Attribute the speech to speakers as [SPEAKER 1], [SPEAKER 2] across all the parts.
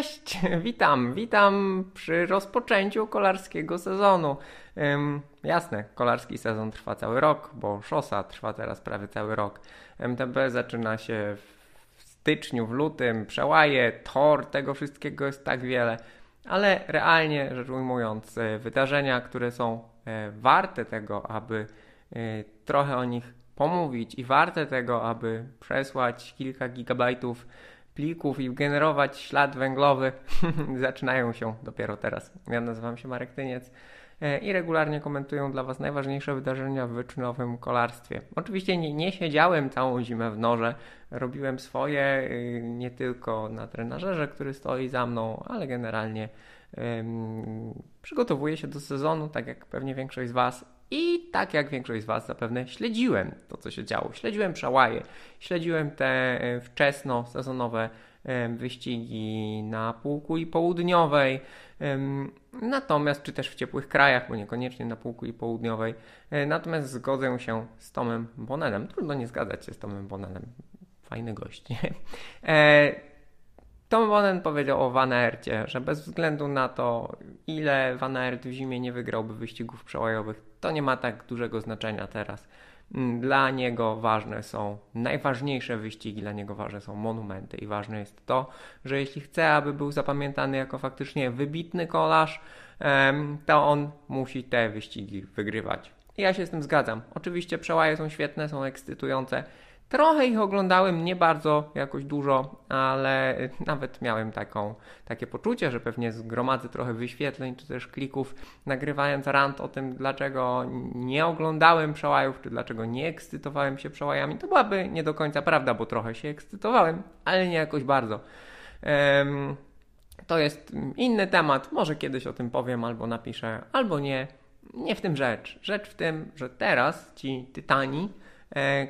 [SPEAKER 1] Cześć, witam, witam przy rozpoczęciu kolarskiego sezonu. Ym, jasne, kolarski sezon trwa cały rok, bo szosa trwa teraz prawie cały rok. MTB zaczyna się w styczniu, w lutym, przełaje, tor, tego wszystkiego jest tak wiele. Ale realnie rzecz ujmując, e, wydarzenia, które są e, warte tego, aby e, trochę o nich pomówić i warte tego, aby przesłać kilka gigabajtów plików i generować ślad węglowy zaczynają się dopiero teraz. Ja nazywam się Marek Tyniec e, i regularnie komentuję dla Was najważniejsze wydarzenia w wyczynowym kolarstwie. Oczywiście nie, nie siedziałem całą zimę w norze, robiłem swoje y, nie tylko na trenażerze, który stoi za mną, ale generalnie przygotowuję się do sezonu, tak jak pewnie większość z Was i tak jak większość z Was zapewne śledziłem to, co się działo. Śledziłem przełaje, śledziłem te e, wczesno sezonowe e, wyścigi na półkuli południowej, natomiast czy też w ciepłych krajach, bo niekoniecznie na półkuli południowej. E, natomiast zgodzę się z Tomem Bonenem. Trudno nie zgadzać się z Tomem Bonenem. Fajny gość. Tom Bonen powiedział o Van Aertie, że bez względu na to, ile Van Aert w zimie nie wygrałby wyścigów przełajowych, to nie ma tak dużego znaczenia teraz. Mm, dla niego ważne są najważniejsze wyścigi, dla niego ważne są monumenty i ważne jest to, że jeśli chce, aby był zapamiętany jako faktycznie wybitny kolarz, to on musi te wyścigi wygrywać. I ja się z tym zgadzam. Oczywiście przełaje są świetne, są ekscytujące, Trochę ich oglądałem, nie bardzo, jakoś dużo, ale nawet miałem taką, takie poczucie, że pewnie zgromadzę trochę wyświetleń czy też klików, nagrywając rant o tym, dlaczego nie oglądałem przełajów, czy dlaczego nie ekscytowałem się przełajami. To byłaby nie do końca prawda, bo trochę się ekscytowałem, ale nie jakoś bardzo. Um, to jest inny temat, może kiedyś o tym powiem, albo napiszę, albo nie. Nie w tym rzecz. Rzecz w tym, że teraz ci tytani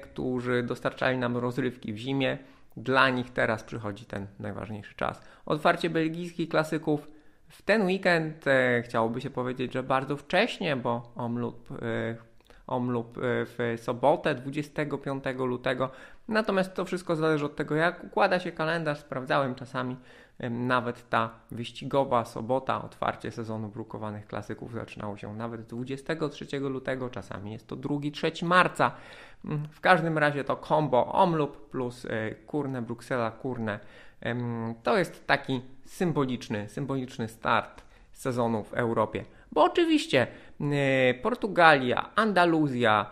[SPEAKER 1] którzy dostarczali nam rozrywki w zimie. Dla nich teraz przychodzi ten najważniejszy czas. Otwarcie belgijskich klasyków w ten weekend e, chciałoby się powiedzieć, że bardzo wcześnie, bo Omloop, e, e, w sobotę 25 lutego. Natomiast to wszystko zależy od tego, jak układa się kalendarz. Sprawdzałem czasami nawet ta wyścigowa sobota, otwarcie sezonu brukowanych klasyków zaczynało się nawet 23 lutego, czasami jest to 2-3 marca. Mm, w każdym razie to combo Omloop plus e, Kurne, Bruksela, Kurne. To jest taki symboliczny, symboliczny start sezonu w Europie. Bo oczywiście e, Portugalia, Andaluzja,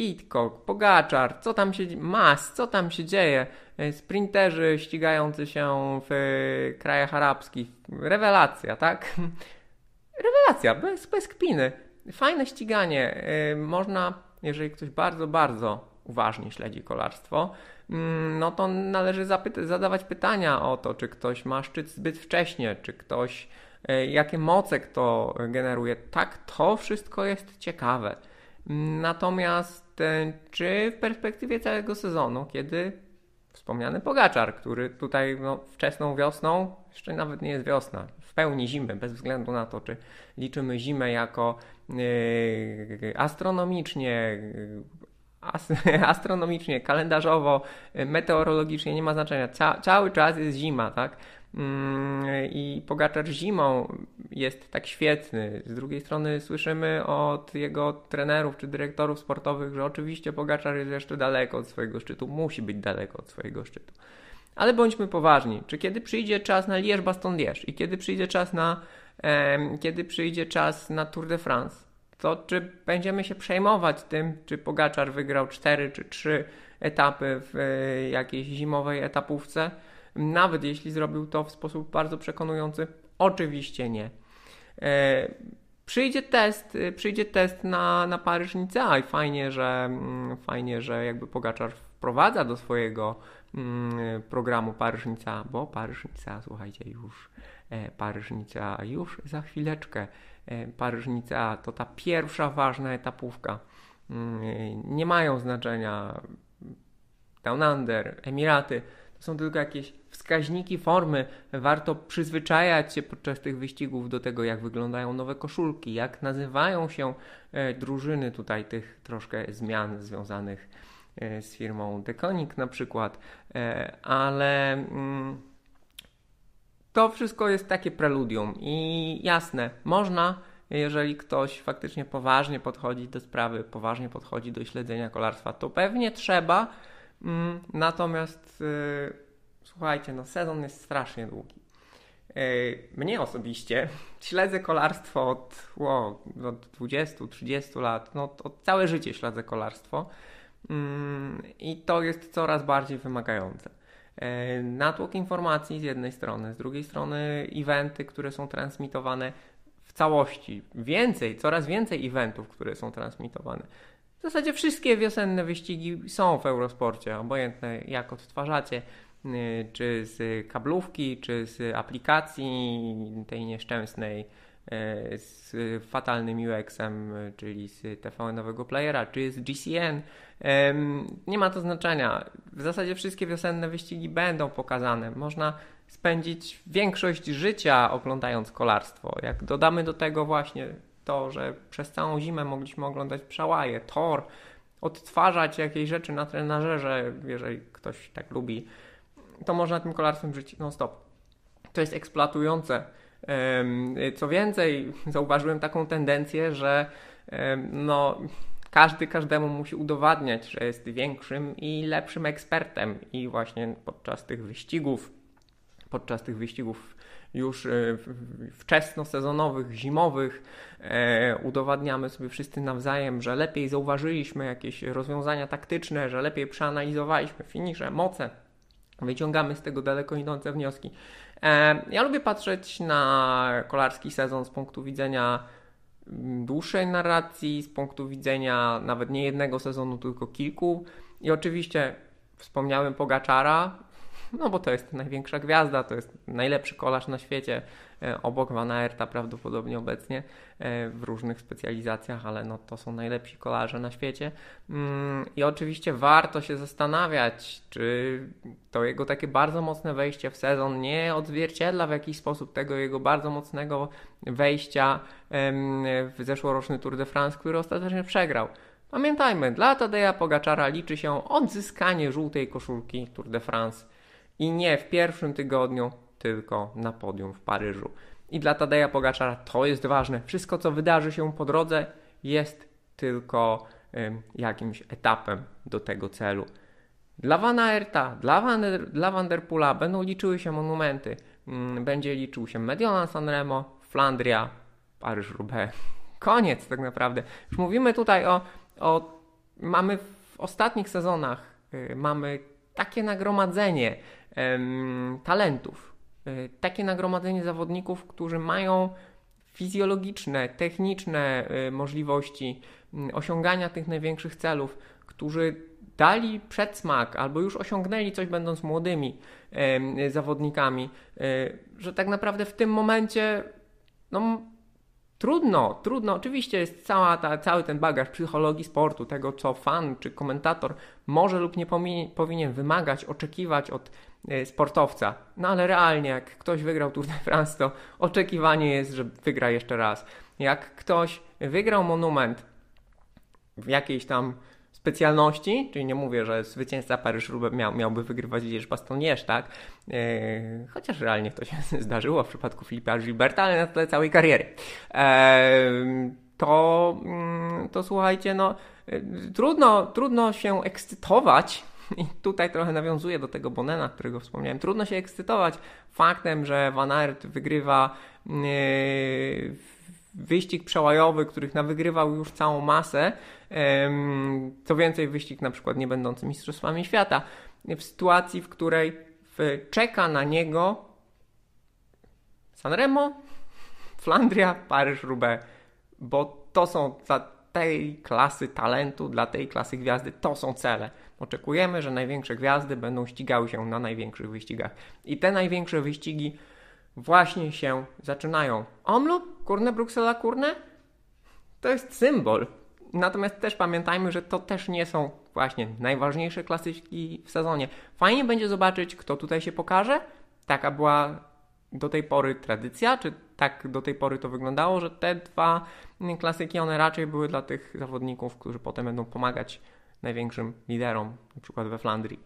[SPEAKER 1] Pitcock, Pogaczar, co tam się Mas, co tam się dzieje? E, sprinterzy ścigający się w krajach arabskich. Rewelacja, tak? Rewelacja, bez, bez kpiny. Fajne ściganie. Można jeżeli ktoś bardzo, bardzo uważnie śledzi kolarstwo, mm, no to należy zadawać pytania o to, czy ktoś ma szczyt zbyt wcześnie, czy ktoś, e, jakie moce kto generuje. Tak, to wszystko jest ciekawe. Natomiast e, czy w perspektywie całego sezonu, kiedy wspomniany Pogaczar, który tutaj no, wczesną wiosną, jeszcze nawet nie jest wiosna, w pełni zimy, bez względu na to, czy liczymy zimę jako yy, astronomicznie, yy, astronomicznie, kalendarzowo, meteorologicznie, nie ma znaczenia. Ca cały czas jest zima, tak? Mm, I Pogaczar zimą jest tak świetny. Z drugiej strony słyszymy od jego trenerów czy dyrektorów sportowych, że oczywiście Pogaczar jest jeszcze daleko od swojego szczytu, musi być daleko od swojego szczytu. Ale bądźmy poważni, czy kiedy przyjdzie czas na Liège Baston Liège i kiedy przyjdzie czas na e, kiedy przyjdzie czas na Tour de France, to czy będziemy się przejmować tym, czy Pogaczar wygrał 4 czy 3 etapy w e, jakiejś zimowej etapówce? Nawet jeśli zrobił to w sposób bardzo przekonujący? Oczywiście nie. E, przyjdzie test, e, przyjdzie test na, na Paryż Nicea i fajnie, że mm, fajnie, że jakby Pogaczar wprowadza do swojego mm, programu Paryż Nicea, bo Paryż Nicea, słuchajcie, już e, Paryż Nicea już za chwileczkę. Paryż Nicea to ta pierwsza ważna etapówka. Mm, nie mają znaczenia Down Under, Emiraty, są tylko jakieś wskaźniki formy. Warto przyzwyczajać się podczas tych wyścigów do tego, jak wyglądają nowe koszulki, jak nazywają się e, drużyny tutaj tych troszkę zmian związanych e, z firmą Deconic na przykład, e, ale mm, to wszystko jest takie preludium i jasne, można, jeżeli ktoś faktycznie poważnie podchodzi do sprawy, poważnie podchodzi do śledzenia kolarstwa, to pewnie trzeba, natomiast yy, słuchajcie, no sezon jest strasznie długi. Yy, mnie osobiście śledzę kolarstwo od, wow, od 20-30 lat, no od całe życie śledzę kolarstwo yy, i to jest coraz bardziej wymagające. E, natłok informacji z jednej strony, z drugiej strony eventy, które są transmitowane w całości. Więcej, coraz więcej eventów, które są transmitowane. W zasadzie wszystkie wiosenne wyścigi są w Eurosporcie, obojętne jak odtwarzacie, y, czy z kablówki, czy z aplikacji tej nieszczęsnej E, z fatalnym UX-em, czyli z TVN-owego playera, czy z GCN. Nie ma to znaczenia. W zasadzie wszystkie wiosenne wyścigi będą pokazane. Można spędzić większość życia oglądając kolarstwo. Jak dodamy do tego właśnie to, że przez całą zimę mogliśmy oglądać przełaje, tor, odtwarzać jakieś rzeczy na trenażerze, jeżeli ktoś tak lubi, to można tym kolarstwem żyć non-stop. To jest eksploatujące co więcej, zauważyłem taką tendencję, że no, każdy każdemu musi udowadniać, że jest większym i lepszym ekspertem i właśnie podczas tych wyścigów, podczas tych wyścigów już e, wczesnosezonowych, zimowych e, udowadniamy sobie wszyscy nawzajem, że lepiej zauważyliśmy jakieś rozwiązania taktyczne, że lepiej przeanalizowaliśmy finisze, moce, wyciągamy z tego daleko idące wnioski. E, ja lubię patrzeć na kolarski sezon z punktu widzenia mm, dłuższej narracji, z punktu widzenia nawet nie jednego sezonu, tylko kilku. I oczywiście wspomniałem Pogaczara, no bo to jest największa gwiazda, to jest najlepszy kolarz na świecie, e, obok Van Aerta prawdopodobnie obecnie e, w różnych specjalizacjach, ale no to są najlepsi kolarze na świecie. Mm, I oczywiście warto się zastanawiać, czy to jego takie bardzo mocne wejście w sezon nie odzwierciedla w jakiś sposób tego jego bardzo mocnego wejścia w zeszłoroczny Tour de France, który ostatecznie przegrał. Pamiętajmy, dla Tadeja Pogaczara liczy się odzyskanie żółtej koszulki Tour de France i nie w pierwszym tygodniu, tylko na podium w Paryżu. I dla Tadeja Pogaczara to jest ważne. Wszystko, co wydarzy się po drodze, jest tylko y, jakimś etapem do tego celu. Dla Van Aerta, dla Van, dla Van der Pula będą liczyły się monumenty. Mm, będzie liczył się Mediolan Sanremo, Flandria, Paryż-Roubaix. Koniec tak naprawdę. Już mówimy tutaj o, o mamy w ostatnich sezonach y, mamy takie nagromadzenie talentów. E, takie nagromadzenie zawodników, którzy mają fizjologiczne, techniczne e, możliwości osiągania tych największych celów, którzy dali przedsmak albo już osiągnęli coś będąc młodymi zawodnikami, e, że tak naprawdę w tym momencie no, Trudno, trudno. Oczywiście jest cała ta, cały ten bagaż psychologii sportu, tego co fan czy komentator może lub nie powinien wymagać, oczekiwać od y, sportowca. No ale realnie, jak ktoś wygrał Tour de France, to oczekiwanie jest, że wygra jeszcze raz. Jak ktoś wygrał monument w jakiejś tam specjalności, czyli nie mówię, że zwycięzca Paryż-Roubaix miał, miałby wygrywać Liège Bastogne, tak? Yy, chociaż realnie to się zdarzyło w przypadku Filipa Gilberta, ale na tle całej kariery. Yy, to, yy, to słuchajcie, no trudno, trudno się ekscytować i tutaj trochę nawiązuję do tego Bonena, którego wspomniałem. Trudno się ekscytować faktem, że Van Aert wygrywa yy, wyścig przełajowy, których nawygrywał już całą masę, co więcej wyścig na przykład nie będący mistrzostwami świata, w sytuacji, w której czeka na niego Sanremo, Flandria, Paryż-Roubaix, bo to są dla tej klasy talentu, dla tej klasy gwiazdy, to są cele. Oczekujemy, że największe gwiazdy będą ścigały się na największych wyścigach. I te największe wyścigi właśnie się zaczynają. Omloop, Kurne, Bruksela, Kurne? To jest symbol. Natomiast też pamiętajmy, że to też nie są właśnie najważniejsze klasyki w sezonie. Fajnie będzie zobaczyć, kto tutaj się pokaże. Taka była do tej pory tradycja, czy tak do tej pory to wyglądało, że te dwa klasyki, one raczej były dla tych zawodników, którzy potem będą pomagać największym liderom, na przykład we Flandrii.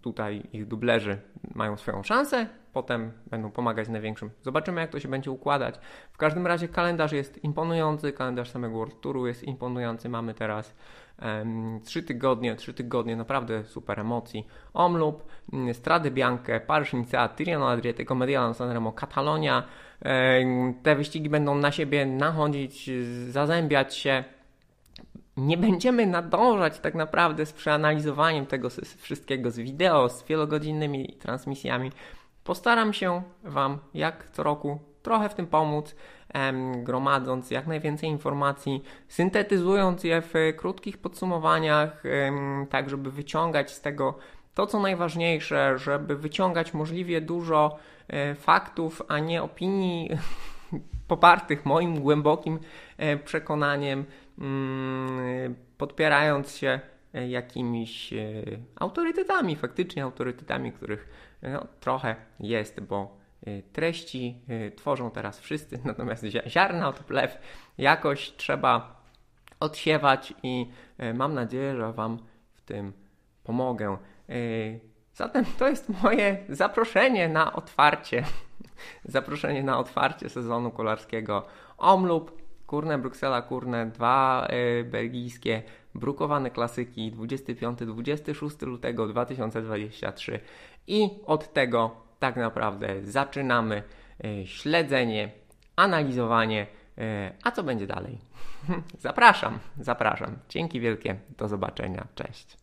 [SPEAKER 1] Tutaj ich dublerzy mają swoją szansę, potem będą pomagać największym. Zobaczymy, jak to się będzie układać. W każdym razie kalendarz jest imponujący, kalendarz samego World Touru jest imponujący. Mamy teraz 3 tygodnie, 3 tygodnie naprawdę super emocji. Omlub, mm, Strade Bianche, Paryż Nicea, Tirreno Adriatico, Medialano Sanremo, Katalonia. Um, te wyścigi będą na siebie nachodzić, zazębiać się nie będziemy nadążać tak naprawdę z przeanalizowaniem tego wszystkiego z wideo, z wielogodzinnymi transmisjami. Postaram się Wam, jak co roku, trochę w tym pomóc, gromadząc jak najwięcej informacji, syntetyzując je w krótkich podsumowaniach, tak żeby wyciągać z tego to, co najważniejsze, żeby wyciągać możliwie dużo e, faktów, a nie opinii popartych moim głębokim e, przekonaniem, podpierając się e, jakimiś e, autorytetami, faktycznie autorytetami, których no, trochę jest, bo treści tworzą teraz wszyscy, natomiast ziarna od plew. Jakoś trzeba odsiewać i mam nadzieję, że Wam w tym pomogę. Zatem to jest moje zaproszenie na otwarcie zaproszenie na otwarcie sezonu kolarskiego Omlub, Kurne Bruksela, Kurne, dwa y, belgijskie brukowane klasyki 25-26 lutego 2023 i od tego tak naprawdę zaczynamy y, śledzenie, analizowanie, y, a co będzie dalej? zapraszam, zapraszam. Dzięki wielkie, do zobaczenia, cześć.